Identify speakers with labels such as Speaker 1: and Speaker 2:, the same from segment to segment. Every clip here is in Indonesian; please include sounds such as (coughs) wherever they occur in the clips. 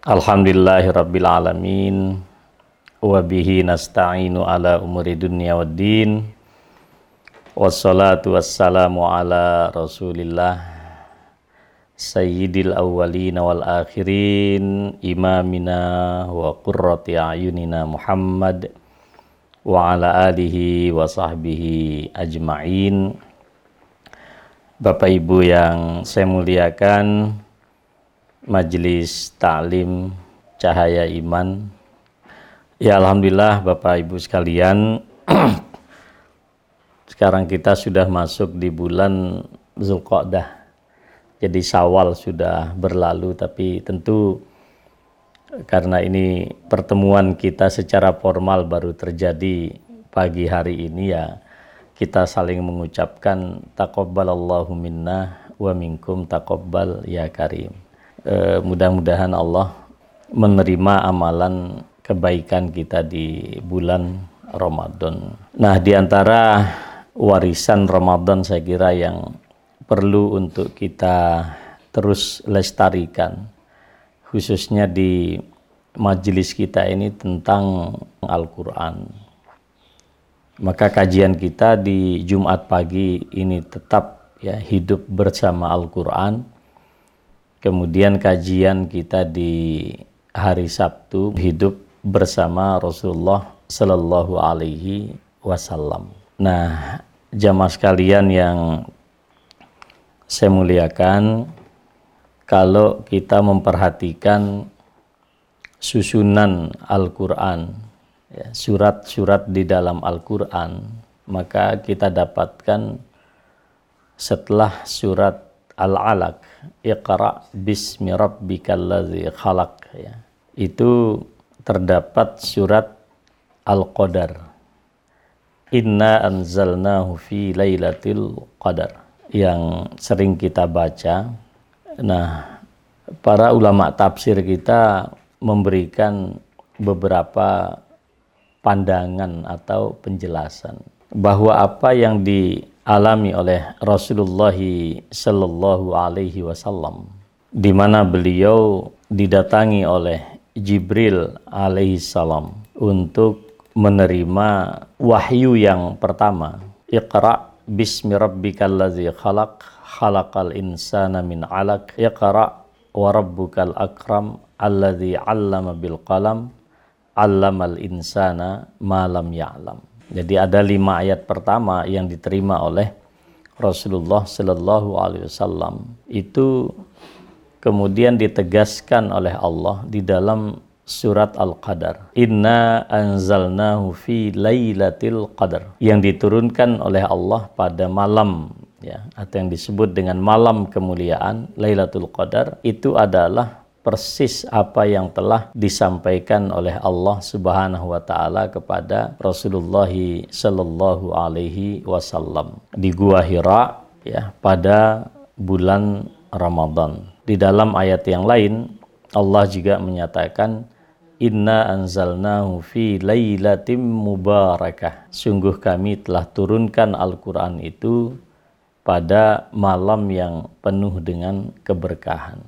Speaker 1: Alhamdulillahirabbil alamin. Nasta'inu ala umuri dunya waddin. Wassalatu wassalamu ala Rasulillah. Sayyidil awwalin wal akhirin. Imamina wa qurrati ayunina Muhammad. Wa ala alihi wa sahbihi ajma'in. Bapak Ibu yang saya muliakan, Majelis Ta'lim Cahaya Iman. Ya Alhamdulillah Bapak Ibu sekalian, (clears throat) sekarang kita sudah masuk di bulan Zulqa'dah. Jadi Sawal sudah berlalu, tapi tentu karena ini pertemuan kita secara formal baru terjadi pagi hari ini ya kita saling mengucapkan taqabbalallahu minna wa minkum taqabbal ya karim. E, mudah-mudahan Allah menerima amalan kebaikan kita di bulan Ramadan. Nah, di antara warisan Ramadan saya kira yang perlu untuk kita terus lestarikan khususnya di majelis kita ini tentang Al-Qur'an maka kajian kita di Jumat pagi ini tetap ya hidup bersama Al-Qur'an. Kemudian kajian kita di hari Sabtu hidup bersama Rasulullah Sallallahu Alaihi Wasallam. Nah, jamaah sekalian yang saya muliakan, kalau kita memperhatikan susunan Al-Quran Ya, surat-surat di dalam Al-Quran, maka kita dapatkan setelah surat Al-Alaq, Iqra bismi rabbikal ladzi khalaq ya. Itu terdapat surat Al-Qadar. Inna anzalnahu fi lailatul qadar yang sering kita baca. Nah, para ulama tafsir kita memberikan beberapa pandangan atau penjelasan bahwa apa yang dialami oleh Rasulullah Shallallahu Alaihi Wasallam di mana beliau didatangi oleh Jibril alaihissalam untuk menerima wahyu yang pertama Iqra bismi rabbikal ladzi khalaq khalaqal insana min 'alaq Iqra wa rabbukal akram alladzi 'allama bil qalam allamal insana malam ya'lam. Jadi ada lima ayat pertama yang diterima oleh Rasulullah Shallallahu Alaihi Wasallam itu kemudian ditegaskan oleh Allah di dalam surat Al-Qadar. Inna anzalnahu fi lailatul qadar yang diturunkan oleh Allah pada malam ya atau yang disebut dengan malam kemuliaan Lailatul Qadar itu adalah persis apa yang telah disampaikan oleh Allah Subhanahu wa taala kepada Rasulullah sallallahu alaihi wasallam di Gua Hira ya pada bulan Ramadan. Di dalam ayat yang lain Allah juga menyatakan Inna anzalnahu fi lailatim mubarakah. Sungguh kami telah turunkan Al-Quran itu pada malam yang penuh dengan keberkahan.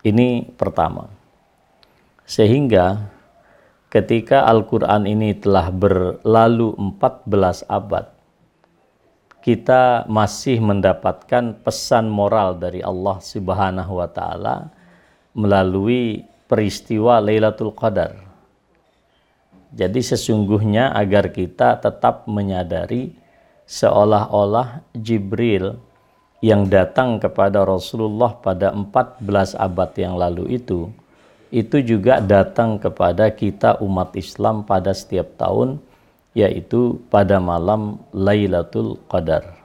Speaker 1: Ini pertama. Sehingga ketika Al-Quran ini telah berlalu 14 abad, kita masih mendapatkan pesan moral dari Allah Subhanahu wa taala melalui peristiwa Lailatul Qadar. Jadi sesungguhnya agar kita tetap menyadari seolah-olah Jibril yang datang kepada Rasulullah pada 14 abad yang lalu itu itu juga datang kepada kita umat Islam pada setiap tahun yaitu pada malam Lailatul Qadar.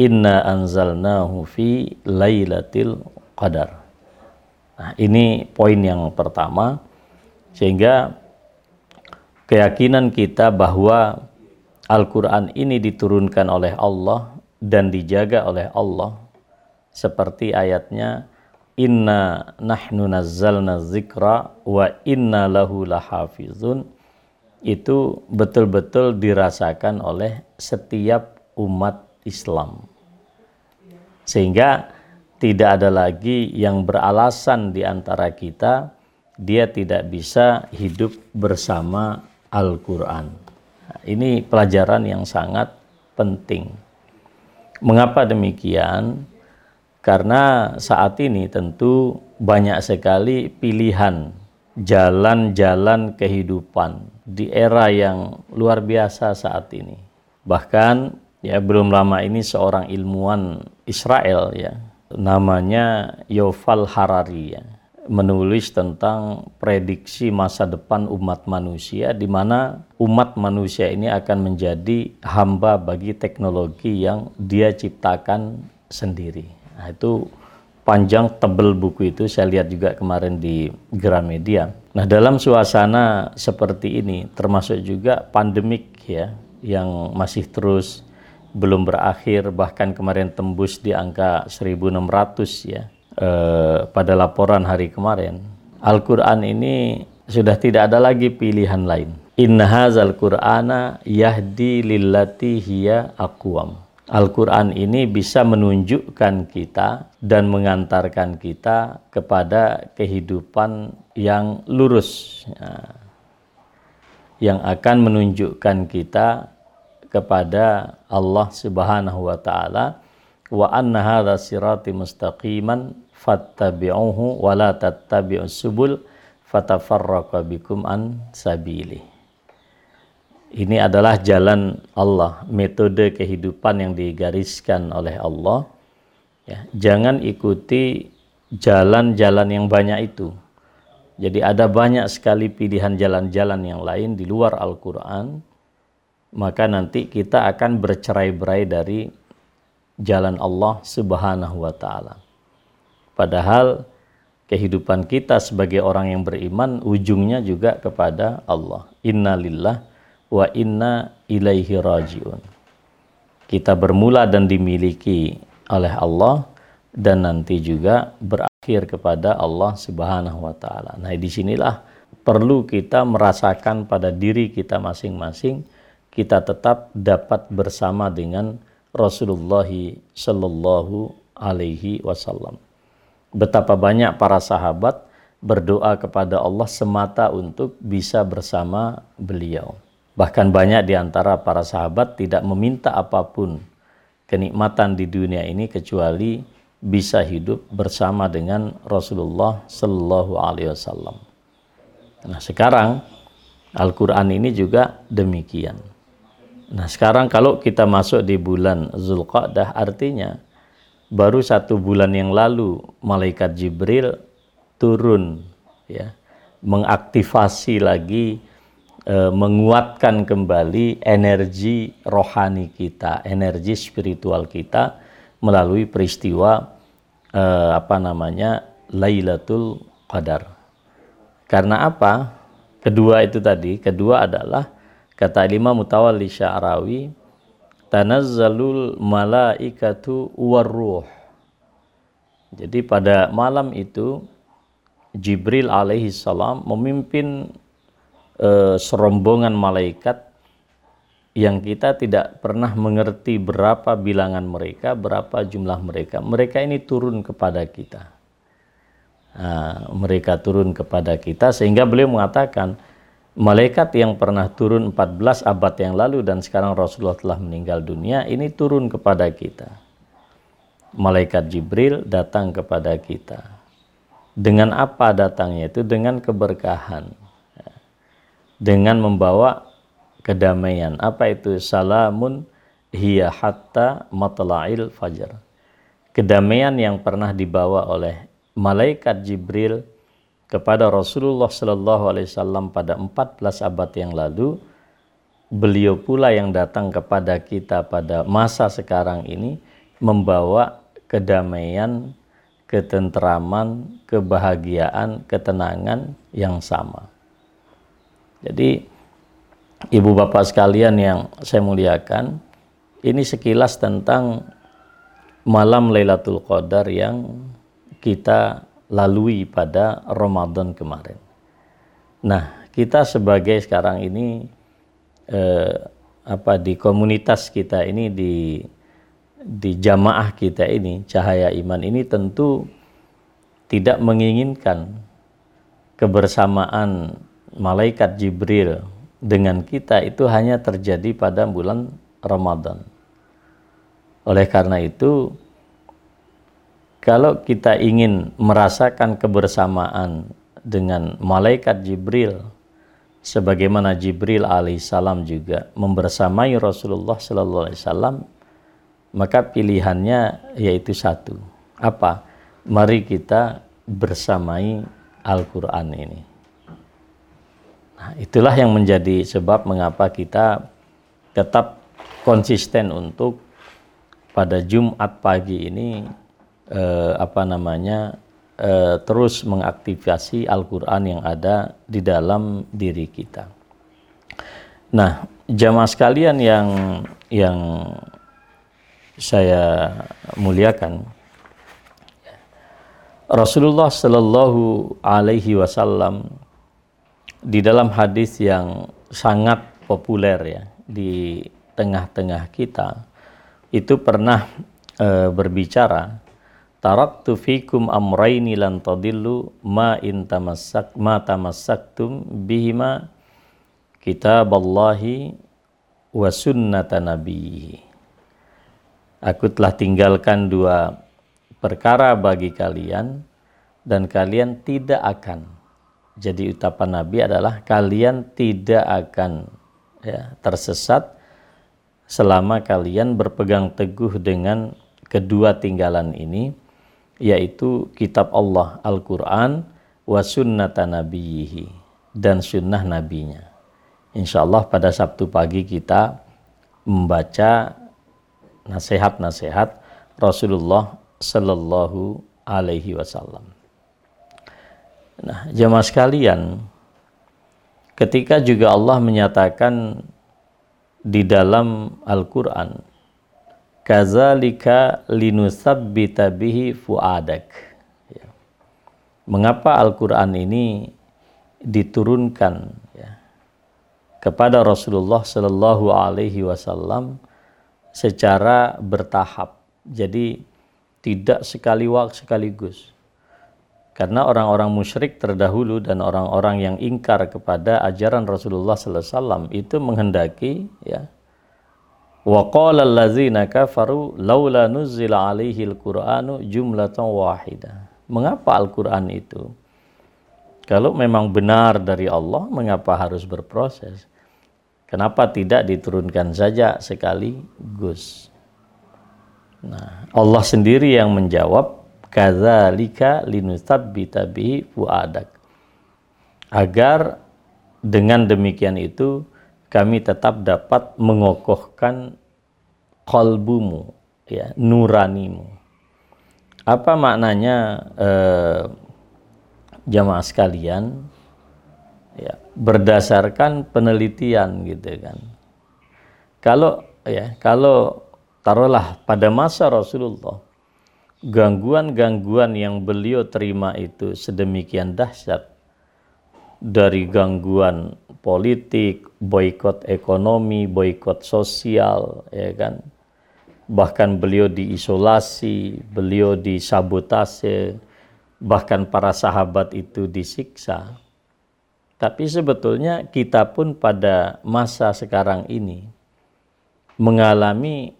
Speaker 1: Inna anzalnahu fi Lailatul Qadar. Nah, ini poin yang pertama sehingga keyakinan kita bahwa Al-Qur'an ini diturunkan oleh Allah dan dijaga oleh Allah seperti ayatnya inna nahnu nazzalna dzikra wa inna lahu lahafizun itu betul-betul dirasakan oleh setiap umat Islam. Sehingga tidak ada lagi yang beralasan di antara kita dia tidak bisa hidup bersama Al-Qur'an. Nah, ini pelajaran yang sangat penting. Mengapa demikian? Karena saat ini tentu banyak sekali pilihan jalan-jalan kehidupan di era yang luar biasa saat ini. Bahkan ya belum lama ini seorang ilmuwan Israel ya namanya Yoval Harari ya menulis tentang prediksi masa depan umat manusia di mana umat manusia ini akan menjadi hamba bagi teknologi yang dia ciptakan sendiri. Nah, itu panjang tebel buku itu saya lihat juga kemarin di Gramedia. Nah, dalam suasana seperti ini termasuk juga pandemik ya yang masih terus belum berakhir bahkan kemarin tembus di angka 1600 ya eh, pada laporan hari kemarin. Al-Qur'an ini sudah tidak ada lagi pilihan lain. Inna hadzal Qur'ana yahdi lillati hiya aqwam Al-Quran ini bisa menunjukkan kita dan mengantarkan kita kepada kehidupan yang lurus, ya, yang akan menunjukkan kita kepada Allah Subhanahu wa Ta'ala, wa anna hadha sirati mustaqiman fattabi'uhu wa la tattabi'us subul fatafarraqa bikum an sabilihi. Ini adalah jalan Allah, metode kehidupan yang digariskan oleh Allah. Ya, jangan ikuti jalan-jalan yang banyak itu. Jadi ada banyak sekali pilihan jalan-jalan yang lain di luar Al-Quran. Maka nanti kita akan bercerai-berai dari jalan Allah subhanahu wa ta'ala. Padahal kehidupan kita sebagai orang yang beriman ujungnya juga kepada Allah. Innalillah wa inna ilaihi rajiun. Kita bermula dan dimiliki oleh Allah dan nanti juga berakhir kepada Allah Subhanahu wa taala. Nah, di sinilah perlu kita merasakan pada diri kita masing-masing kita tetap dapat bersama dengan Rasulullah Shallallahu alaihi wasallam. Betapa banyak para sahabat berdoa kepada Allah semata untuk bisa bersama beliau. Bahkan banyak di antara para sahabat tidak meminta apa pun kenikmatan di dunia ini kecuali bisa hidup bersama dengan Rasulullah Shallallahu Alaihi Wasallam. Nah sekarang Al-Quran ini juga demikian. Nah sekarang kalau kita masuk di bulan Zulqa'dah artinya baru satu bulan yang lalu malaikat Jibril turun ya mengaktifasi lagi e, menguatkan kembali energi rohani kita, energi spiritual kita melalui peristiwa e, apa namanya Lailatul Qadar. Karena apa? Kedua itu tadi, kedua adalah kata lima Mutawalli Sya'rawi tanazzalul malaikatu warruh. Jadi pada malam itu Jibril alaihi salam memimpin eh, serombongan malaikat yang kita tidak pernah mengerti berapa bilangan mereka, berapa jumlah mereka. Mereka ini turun kepada kita. Nah, mereka turun kepada kita sehingga beliau mengatakan malaikat yang pernah turun 14 abad yang lalu dan sekarang Rasulullah telah meninggal dunia ini turun kepada kita. Malaikat Jibril datang kepada kita. Dengan apa datangnya itu? Dengan keberkahan dengan membawa kedamaian. Apa itu? Salamun hiya hatta matla'il fajar. Kedamaian yang pernah dibawa oleh malaikat Jibril kepada Rasulullah Shallallahu Alaihi Wasallam pada 14 abad yang lalu, beliau pula yang datang kepada kita pada masa sekarang ini membawa kedamaian, ketentraman, kebahagiaan, ketenangan yang sama. Jadi ibu bapak sekalian yang saya muliakan, ini sekilas tentang malam Lailatul Qadar yang kita lalui pada Ramadan kemarin. Nah, kita sebagai sekarang ini eh, apa di komunitas kita ini di di jamaah kita ini cahaya iman ini tentu tidak menginginkan kebersamaan malaikat Jibril dengan kita itu hanya terjadi pada bulan Ramadan. Oleh karena itu, kalau kita ingin merasakan kebersamaan dengan malaikat Jibril, sebagaimana Jibril alaihissalam juga membersamai Rasulullah sallallahu alaihi wasallam, maka pilihannya yaitu satu. Apa? Mari kita bersamai Al-Qur'an ini. Nah, itulah yang menjadi sebab mengapa kita tetap konsisten untuk pada Jumat pagi ini eh, apa namanya eh, terus mengaktifasi Al-Qur'an yang ada di dalam diri kita. Nah, jamaah sekalian yang yang saya muliakan Rasulullah Shallallahu alaihi wasallam di dalam hadis yang sangat populer ya di tengah-tengah kita itu pernah e, berbicara taraktu fikum amraini lan tadillu ma in tamassak ma tamassaktum bihima kitaballahi wa sunnata nabiyhi. Aku telah tinggalkan dua perkara bagi kalian dan kalian tidak akan. Jadi ucapan Nabi adalah kalian tidak akan ya, tersesat selama kalian berpegang teguh dengan kedua tinggalan ini yaitu kitab Allah Al-Quran wa sunnata nabiyihi dan sunnah nabinya. Insya Allah pada Sabtu pagi kita membaca nasihat-nasihat Rasulullah Sallallahu Alaihi Wasallam. Nah, jemaah sekalian, ketika juga Allah menyatakan di dalam Al-Quran, Kazalika linusabbita bihi fuadak. Ya. Mengapa Al-Quran ini diturunkan ya, kepada Rasulullah Shallallahu Alaihi Wasallam secara bertahap. Jadi tidak sekali waktu sekaligus. Karena orang-orang musyrik terdahulu dan orang-orang yang ingkar kepada ajaran Rasulullah SAW itu menghendaki ya wa qala allazina kafaru laula nuzila alaihi alquranu jumlatan wahidah. Mengapa Al-Qur'an itu? Kalau memang benar dari Allah, mengapa harus berproses? Kenapa tidak diturunkan saja sekali gus? Nah, Allah sendiri yang menjawab kadzalika linutsabbita bihi fuadak agar dengan demikian itu kami tetap dapat mengokohkan kalbumu ya nuranimu. Apa maknanya eh, jamaah sekalian? Ya berdasarkan penelitian gitu kan. Kalau ya kalau taruhlah pada masa Rasulullah gangguan-gangguan yang beliau terima itu sedemikian dahsyat dari gangguan politik, boykot ekonomi, boykot sosial, ya kan. Bahkan beliau diisolasi, beliau disabotase, bahkan para sahabat itu disiksa. Tapi sebetulnya kita pun pada masa sekarang ini mengalami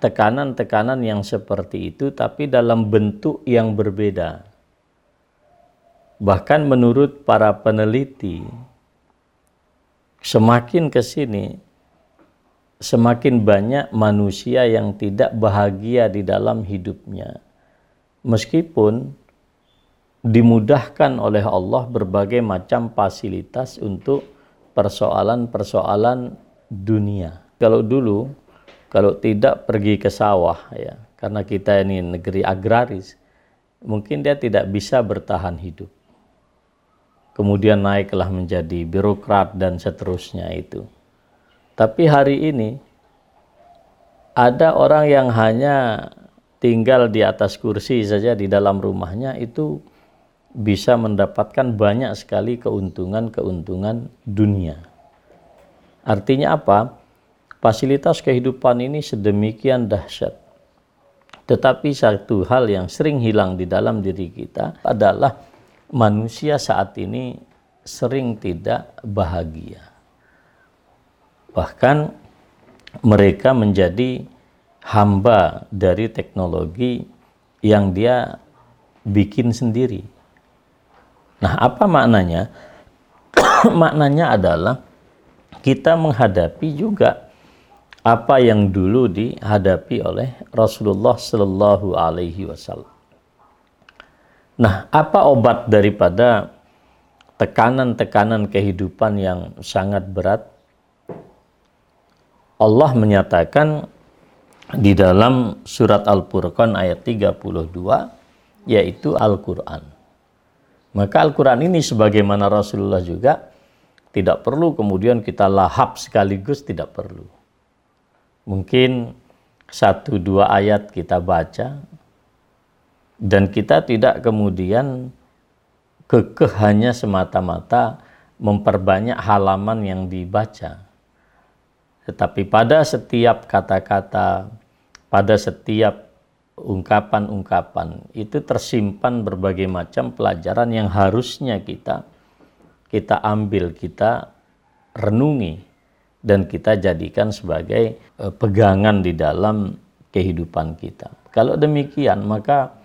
Speaker 1: tekanan-tekanan yang seperti itu tapi dalam bentuk yang berbeda. Bahkan menurut para peneliti semakin ke sini semakin banyak manusia yang tidak bahagia di dalam hidupnya. Meskipun dimudahkan oleh Allah berbagai macam fasilitas untuk persoalan-persoalan dunia. Kalau dulu kalau tidak pergi ke sawah ya karena kita ini negeri agraris mungkin dia tidak bisa bertahan hidup. Kemudian naiklah menjadi birokrat dan seterusnya itu. Tapi hari ini ada orang yang hanya tinggal di atas kursi saja di dalam rumahnya itu bisa mendapatkan banyak sekali keuntungan-keuntungan dunia. Artinya apa? Fasilitas kehidupan ini sedemikian dahsyat. Tetapi satu hal yang sering hilang di dalam diri kita adalah manusia saat ini sering tidak bahagia. Bahkan mereka menjadi hamba dari teknologi yang dia bikin sendiri. Nah, apa maknanya? (coughs) maknanya adalah kita menghadapi juga apa yang dulu dihadapi oleh Rasulullah Shallallahu Alaihi Wasallam. Nah, apa obat daripada tekanan-tekanan kehidupan yang sangat berat? Allah menyatakan di dalam surat Al-Furqan ayat 32 yaitu Al-Qur'an. Maka Al-Quran ini sebagaimana Rasulullah juga tidak perlu kemudian kita lahap sekaligus, tidak perlu. Mungkin satu dua ayat kita baca dan kita tidak kemudian kekeh hanya semata-mata memperbanyak halaman yang dibaca. Tetapi pada setiap kata-kata, pada setiap ungkapan-ungkapan itu tersimpan berbagai macam pelajaran yang harusnya kita kita ambil, kita renungi dan kita jadikan sebagai eh, pegangan di dalam kehidupan kita. Kalau demikian, maka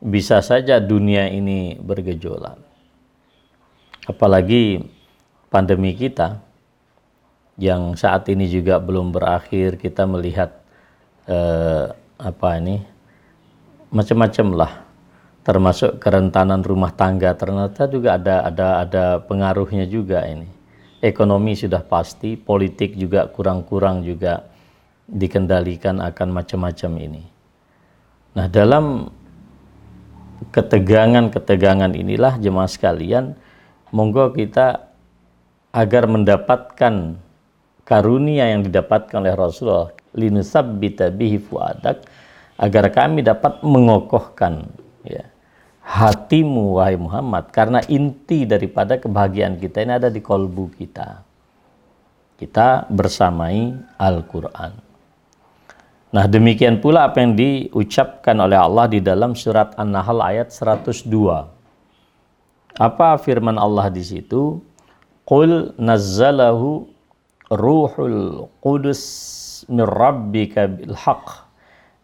Speaker 1: bisa saja dunia ini bergejolak. Apalagi pandemi kita yang saat ini juga belum berakhir, kita melihat eh, apa ini macam-macam lah. Termasuk kerentanan rumah tangga ternyata juga ada ada ada pengaruhnya juga ini. Ekonomi sudah pasti politik juga kurang-kurang juga dikendalikan akan macam-macam ini. Nah dalam ketegangan-ketegangan inilah jemaah sekalian monggo kita agar mendapatkan karunia yang didapatkan oleh Rasulullah linusabbita bihi fuadak agar kami dapat mengokohkan ya, hatimu wahai Muhammad karena inti daripada kebahagiaan kita ini ada di kolbu kita. Kita bersamai Al-Qur'an. Nah, demikian pula apa yang diucapkan oleh Allah di dalam surat An-Nahl ayat 102. Apa firman Allah di situ? Qul nazzalahu ruhul qudus min rabbika bil haqq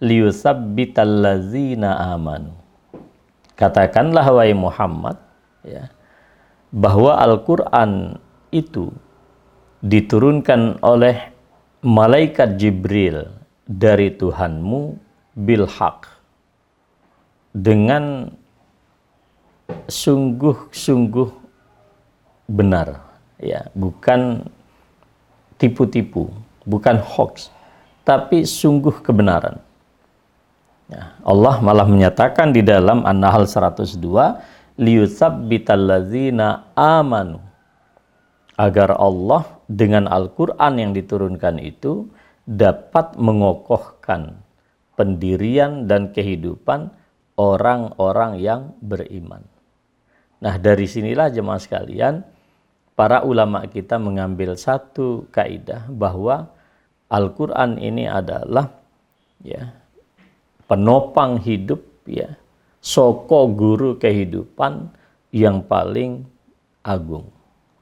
Speaker 1: liyuthabbitallazina amanu. Katakanlah wahai Muhammad ya, bahwa Al-Qur'an itu diturunkan oleh malaikat Jibril dari Tuhanmu bil haq dengan sungguh-sungguh benar. Ya bukan tipu-tipu bukan hoax tapi sungguh kebenaran. Ya, Allah malah menyatakan di dalam An-Nahl 102, liyutsabbitallazina amanu. Agar Allah dengan Al-Qur'an yang diturunkan itu dapat mengokohkan pendirian dan kehidupan orang-orang yang beriman. Nah, dari sinilah jemaah sekalian, para ulama kita mengambil satu kaidah bahwa Al-Qur'an ini adalah ya penopang hidup ya soko guru kehidupan yang paling agung.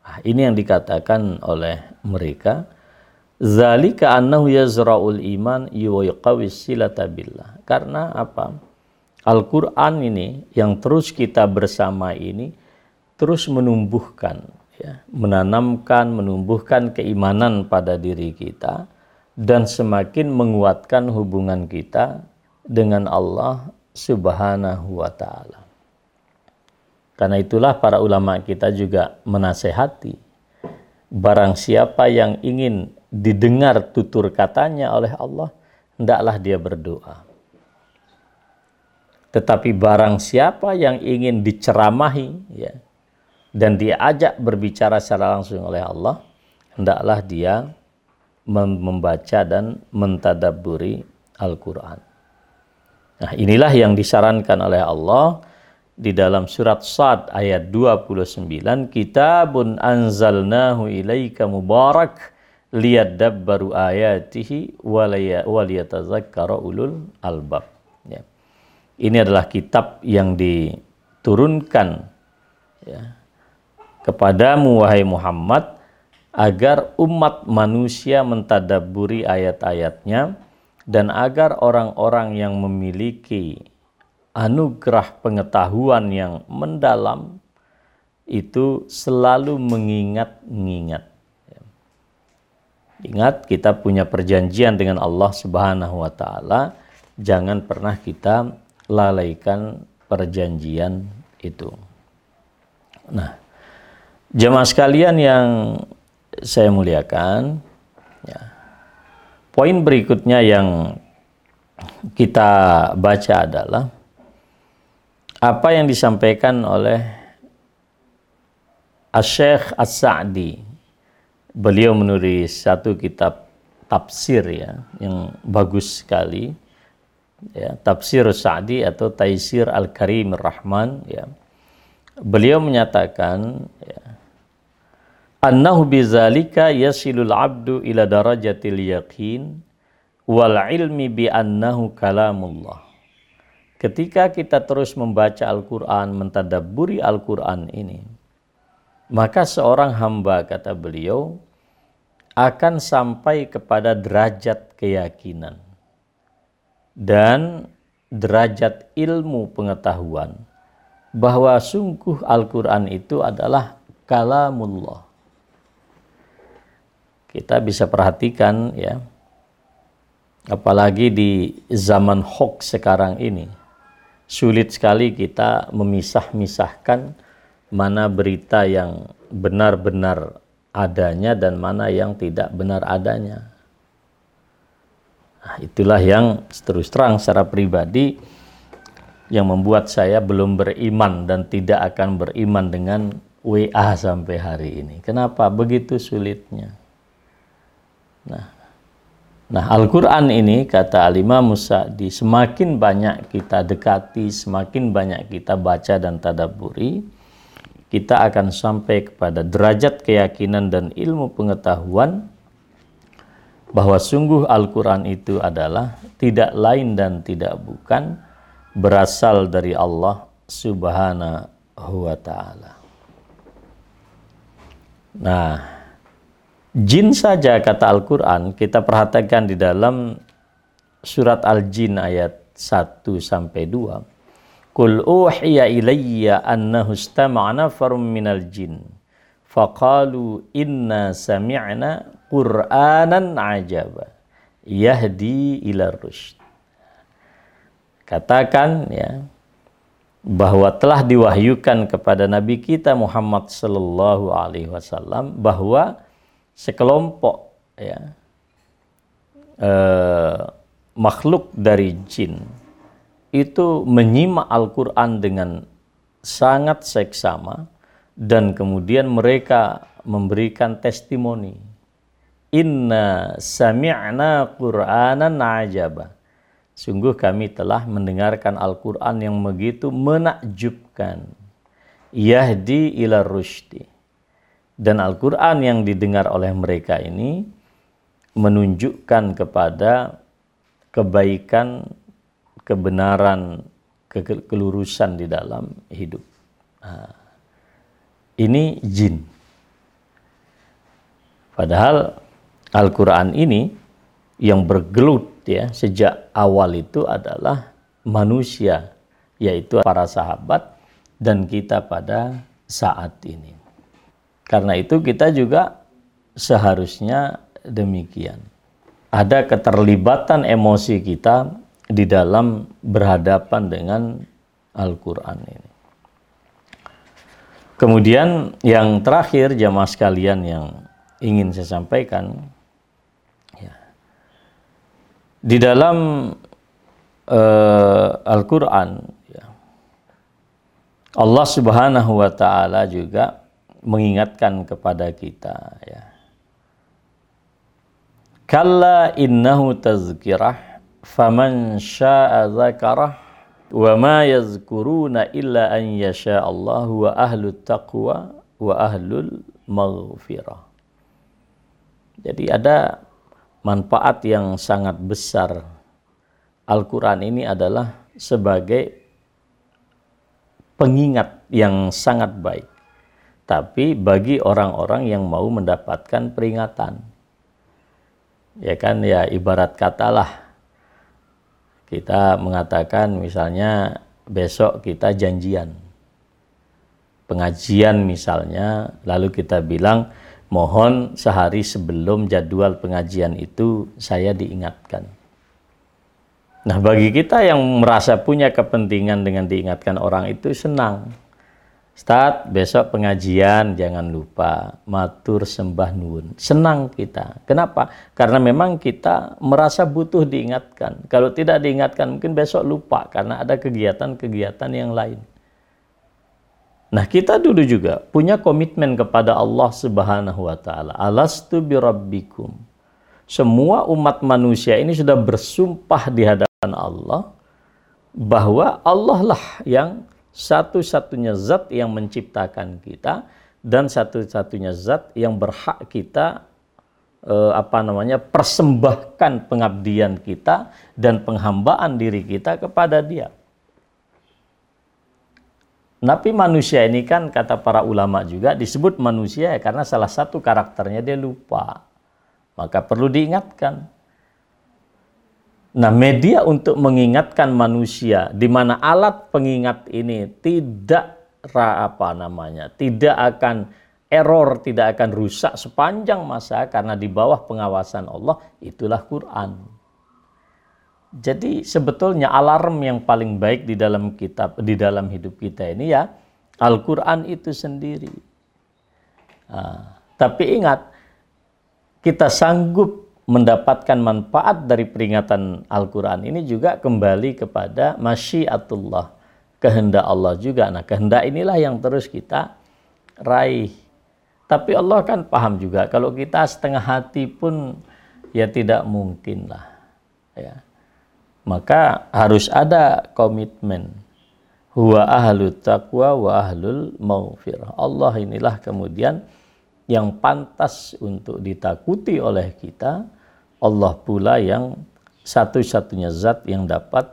Speaker 1: Nah, ini yang dikatakan oleh mereka zalika annahu yazra'ul iman yuqawis silata billah. Karena apa? Al-Qur'an ini yang terus kita bersama ini terus menumbuhkan ya, menanamkan, menumbuhkan keimanan pada diri kita dan semakin menguatkan hubungan kita dengan Allah Subhanahu wa taala. Karena itulah para ulama kita juga menasehati barang siapa yang ingin didengar tutur katanya oleh Allah, hendaklah dia berdoa. Tetapi barang siapa yang ingin diceramahi ya, dan diajak berbicara secara langsung oleh Allah, hendaklah dia membaca dan mentadaburi Al-Quran. Nah inilah yang disarankan oleh Allah di dalam surat Sad ayat 29 kitabun anzalnahu ilaika mubarak liyadabbaru ayatihi waliyatazakkara ulul albab ya. Ini adalah kitab yang diturunkan ya, kepadamu wahai Muhammad agar umat manusia mentadaburi ayat-ayatnya dan agar orang-orang yang memiliki anugerah pengetahuan yang mendalam itu selalu mengingat-ingat. Ingat kita punya perjanjian dengan Allah Subhanahu wa taala, jangan pernah kita lalaikan perjanjian itu. Nah, jemaah sekalian yang saya muliakan, ya. Poin berikutnya yang kita baca adalah apa yang disampaikan oleh Asyikh As-Sa'di. Beliau menulis satu kitab tafsir ya yang bagus sekali. Ya tafsir Sa'di atau Taisir Al-Karim Rahman ya. Beliau menyatakan ya, annahu bizalika yasilul abdu ila darajatil yaqin wal ilmi bi annahu kalamullah. Ketika kita terus membaca Al-Qur'an mentadabburi Al-Qur'an ini maka seorang hamba kata beliau akan sampai kepada derajat keyakinan dan derajat ilmu pengetahuan bahwa sungguh Al-Quran itu adalah kalamullah. Kita bisa perhatikan ya, apalagi di zaman hoax sekarang ini, sulit sekali kita memisah-misahkan mana berita yang benar-benar adanya dan mana yang tidak benar adanya. Nah, itulah yang terus terang secara pribadi yang membuat saya belum beriman dan tidak akan beriman dengan WA sampai hari ini. Kenapa? Begitu sulitnya. Nah, nah Al-Quran ini kata Alimah Musa di semakin banyak kita dekati, semakin banyak kita baca dan tadaburi, kita akan sampai kepada derajat keyakinan dan ilmu pengetahuan bahwa sungguh Al-Quran itu adalah tidak lain dan tidak bukan berasal dari Allah Subhanahu wa Ta'ala. Nah, jin saja kata Al-Quran kita perhatikan di dalam surat Al-Jin ayat 1 sampai 2. Kul uhiya ilayya annahu istama'a nafarum minal jin. Faqalu inna sami'na Qur'anan ajaba yahdi ila rusyd. Katakan ya bahwa telah diwahyukan kepada Nabi kita Muhammad sallallahu alaihi wasallam bahwa sekelompok ya eh, makhluk dari jin itu menyimak Al-Qur'an dengan sangat seksama dan kemudian mereka memberikan testimoni Inna sami'na Qur'anan ajaba. Sungguh kami telah mendengarkan Al-Quran yang begitu menakjubkan. Yahdi ila rushdi. Dan Al-Quran yang didengar oleh mereka ini menunjukkan kepada kebaikan, kebenaran, ke kelurusan di dalam hidup. Nah, ini jin. Padahal Al-Quran ini yang bergelut ya sejak awal itu adalah manusia yaitu para sahabat dan kita pada saat ini. Karena itu kita juga seharusnya demikian. Ada keterlibatan emosi kita di dalam berhadapan dengan Al-Quran ini. Kemudian yang terakhir jamaah sekalian yang ingin saya sampaikan di dalam uh, Al-Quran Allah Subhanahu wa taala juga mengingatkan kepada kita ya. Kalla innahu tazkirah faman syaa'a dzakarah wa ma yazkuruna illa an yasha Allah wa ahlut taqwa wa ahlul maghfirah. Jadi ada manfaat yang sangat besar. Al-Quran ini adalah sebagai pengingat yang sangat baik. Tapi bagi orang-orang yang mau mendapatkan peringatan. Ya kan ya ibarat katalah kita mengatakan misalnya besok kita janjian. Pengajian misalnya lalu kita bilang mohon sehari sebelum jadwal pengajian itu saya diingatkan. Nah, bagi kita yang merasa punya kepentingan dengan diingatkan orang itu senang. Start besok pengajian jangan lupa matur sembah nuwun. Senang kita. Kenapa? Karena memang kita merasa butuh diingatkan. Kalau tidak diingatkan mungkin besok lupa karena ada kegiatan-kegiatan yang lain. Nah, kita dulu juga punya komitmen kepada Allah Subhanahu wa taala. Alastu birabbikum. Semua umat manusia ini sudah bersumpah di hadapan Allah bahwa Allah lah yang satu-satunya zat yang menciptakan kita dan satu-satunya zat yang berhak kita eh, apa namanya persembahkan pengabdian kita dan penghambaan diri kita kepada Dia. Nabi manusia ini kan kata para ulama juga disebut manusia ya karena salah satu karakternya dia lupa. Maka perlu diingatkan. Nah, media untuk mengingatkan manusia di mana alat pengingat ini tidak apa namanya, tidak akan error, tidak akan rusak sepanjang masa karena di bawah pengawasan Allah, itulah Quran. Jadi sebetulnya alarm yang paling baik di dalam kitab di dalam hidup kita ini ya Al-Qur'an itu sendiri. Nah, tapi ingat kita sanggup mendapatkan manfaat dari peringatan Al-Qur'an ini juga kembali kepada masyiatullah, kehendak Allah juga. Nah, kehendak inilah yang terus kita raih. Tapi Allah kan paham juga kalau kita setengah hati pun ya tidak mungkin lah. Ya maka harus ada komitmen huwa ahlu taqwa wa ahlul maghfirah. Allah inilah kemudian yang pantas untuk ditakuti oleh kita. Allah pula yang satu-satunya zat yang dapat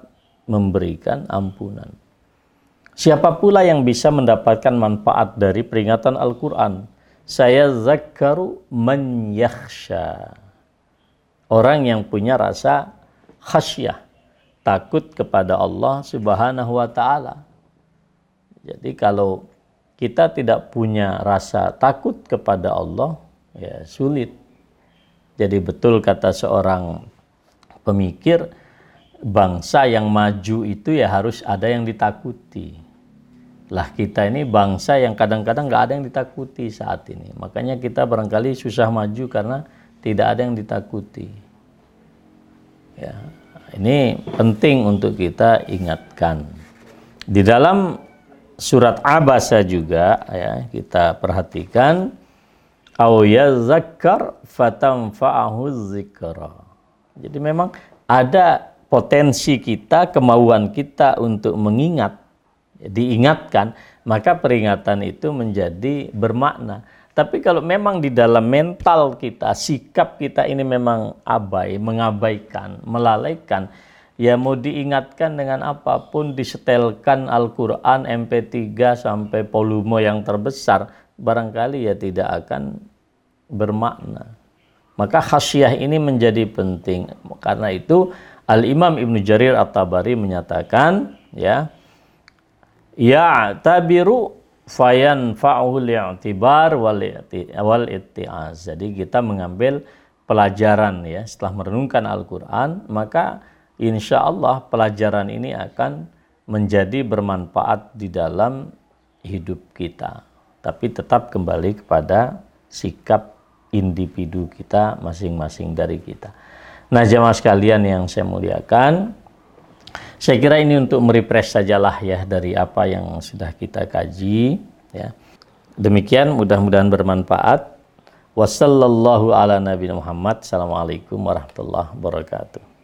Speaker 1: memberikan ampunan. Siapa pula yang bisa mendapatkan manfaat dari peringatan Al-Quran? Saya zakaru man yakhsha. Orang yang punya rasa khasyah takut kepada Allah Subhanahu wa taala. Jadi kalau kita tidak punya rasa takut kepada Allah, ya sulit. Jadi betul kata seorang pemikir, bangsa yang maju itu ya harus ada yang ditakuti. Lah kita ini bangsa yang kadang-kadang nggak ada yang ditakuti saat ini. Makanya kita barangkali susah maju karena tidak ada yang ditakuti. Ya, ini penting untuk kita ingatkan. Di dalam surat Abasa juga ya kita perhatikan au yazakkar fatanfa'ahu zikra. Jadi memang ada potensi kita, kemauan kita untuk mengingat, diingatkan, maka peringatan itu menjadi bermakna. Tapi kalau memang di dalam mental kita, sikap kita ini memang abai, mengabaikan, melalaikan, ya mau diingatkan dengan apa pun, disetelkan Al-Quran MP3 sampai volume yang terbesar, barangkali ya tidak akan bermakna. Maka khasyah ini menjadi penting. Karena itu Al-Imam Ibnu Jarir At-Tabari menyatakan, ya, ya tabiru fayan fa'ul i'tibar wal wal itti'az. Jadi kita mengambil pelajaran ya setelah merenungkan Al-Qur'an, maka insya Allah pelajaran ini akan menjadi bermanfaat di dalam hidup kita. Tapi tetap kembali kepada sikap individu kita masing-masing dari kita. Nah, jamaah sekalian yang saya muliakan, Saya kira ini untuk merefresh sajalah ya dari apa yang sudah kita kaji ya. Demikian mudah-mudahan bermanfaat. Wassallallahu ala warahmatullahi wabarakatuh.